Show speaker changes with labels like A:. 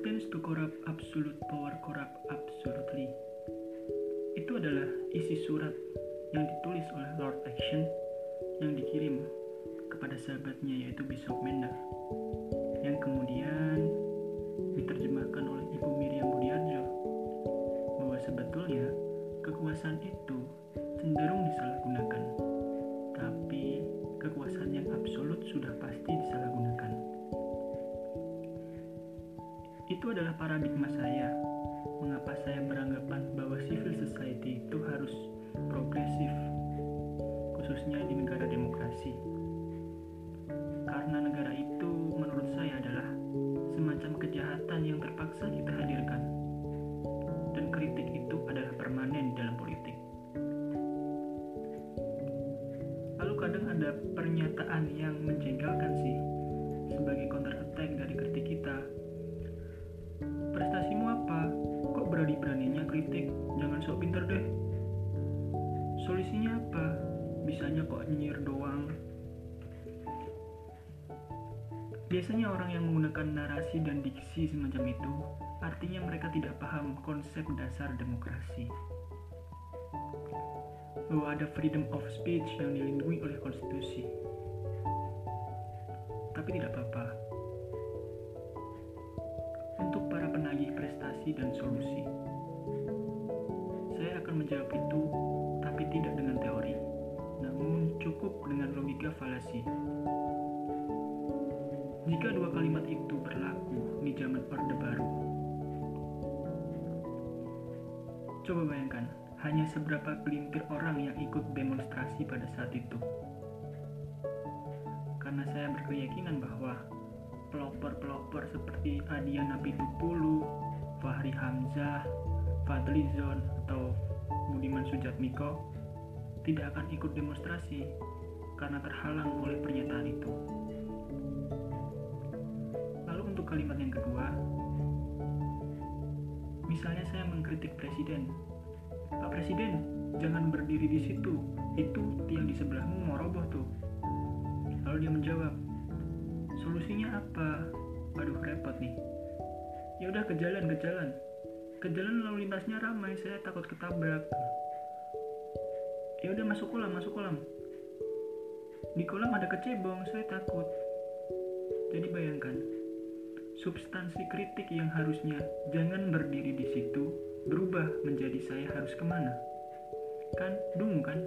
A: happens to corrupt absolute power corrupt absolutely. Itu adalah isi surat yang ditulis oleh Lord Action yang dikirim kepada sahabatnya yaitu Bishop Mender yang kemudian diterjemahkan oleh Ibu Miriam Budiarjo bahwa sebetulnya kekuasaan itu cenderung disalahgunakan tapi kekuasaan yang absolut sudah itu adalah paradigma saya. Mengapa saya beranggapan bahwa civil society itu harus progresif khususnya di negara demokrasi? Karena negara itu menurut saya adalah semacam kejahatan yang terpaksa kita hadirkan. Dan kritik itu adalah permanen dalam politik. Lalu kadang ada pernyataan yang menjengkelkan sih sebagai counter attack dari kritik kita solusinya apa bisanya kok nyir doang Biasanya orang yang menggunakan narasi dan diksi semacam itu artinya mereka tidak paham konsep dasar demokrasi. Bahwa ada freedom of speech yang dilindungi oleh konstitusi. Tapi tidak apa-apa. Untuk para penagih prestasi dan solusi, saya akan menjawab itu tidak dengan teori, namun cukup dengan logika falasi. Jika dua kalimat itu berlaku di zaman Orde Baru, coba bayangkan hanya seberapa gelintir orang yang ikut demonstrasi pada saat itu. Karena saya berkeyakinan bahwa pelopor-pelopor seperti Adiana Pitupulu, Fahri Hamzah, Fadlizon, atau Budiman Sujatmiko tidak akan ikut demonstrasi karena terhalang oleh pernyataan itu kalimat yang kedua, misalnya saya mengkritik presiden. Pak Presiden, jangan berdiri di situ. Itu tiang di sebelahmu mau roboh tuh. Lalu dia menjawab, solusinya apa? Waduh repot nih. Ya udah ke jalan, ke jalan. Ke jalan lalu lintasnya ramai, saya takut ketabrak. Ya udah masuk kolam, masuk kolam. Di kolam ada kecebong, saya takut. Jadi bayangkan, substansi kritik yang harusnya jangan berdiri di situ berubah menjadi saya harus ke mana kan dungu kan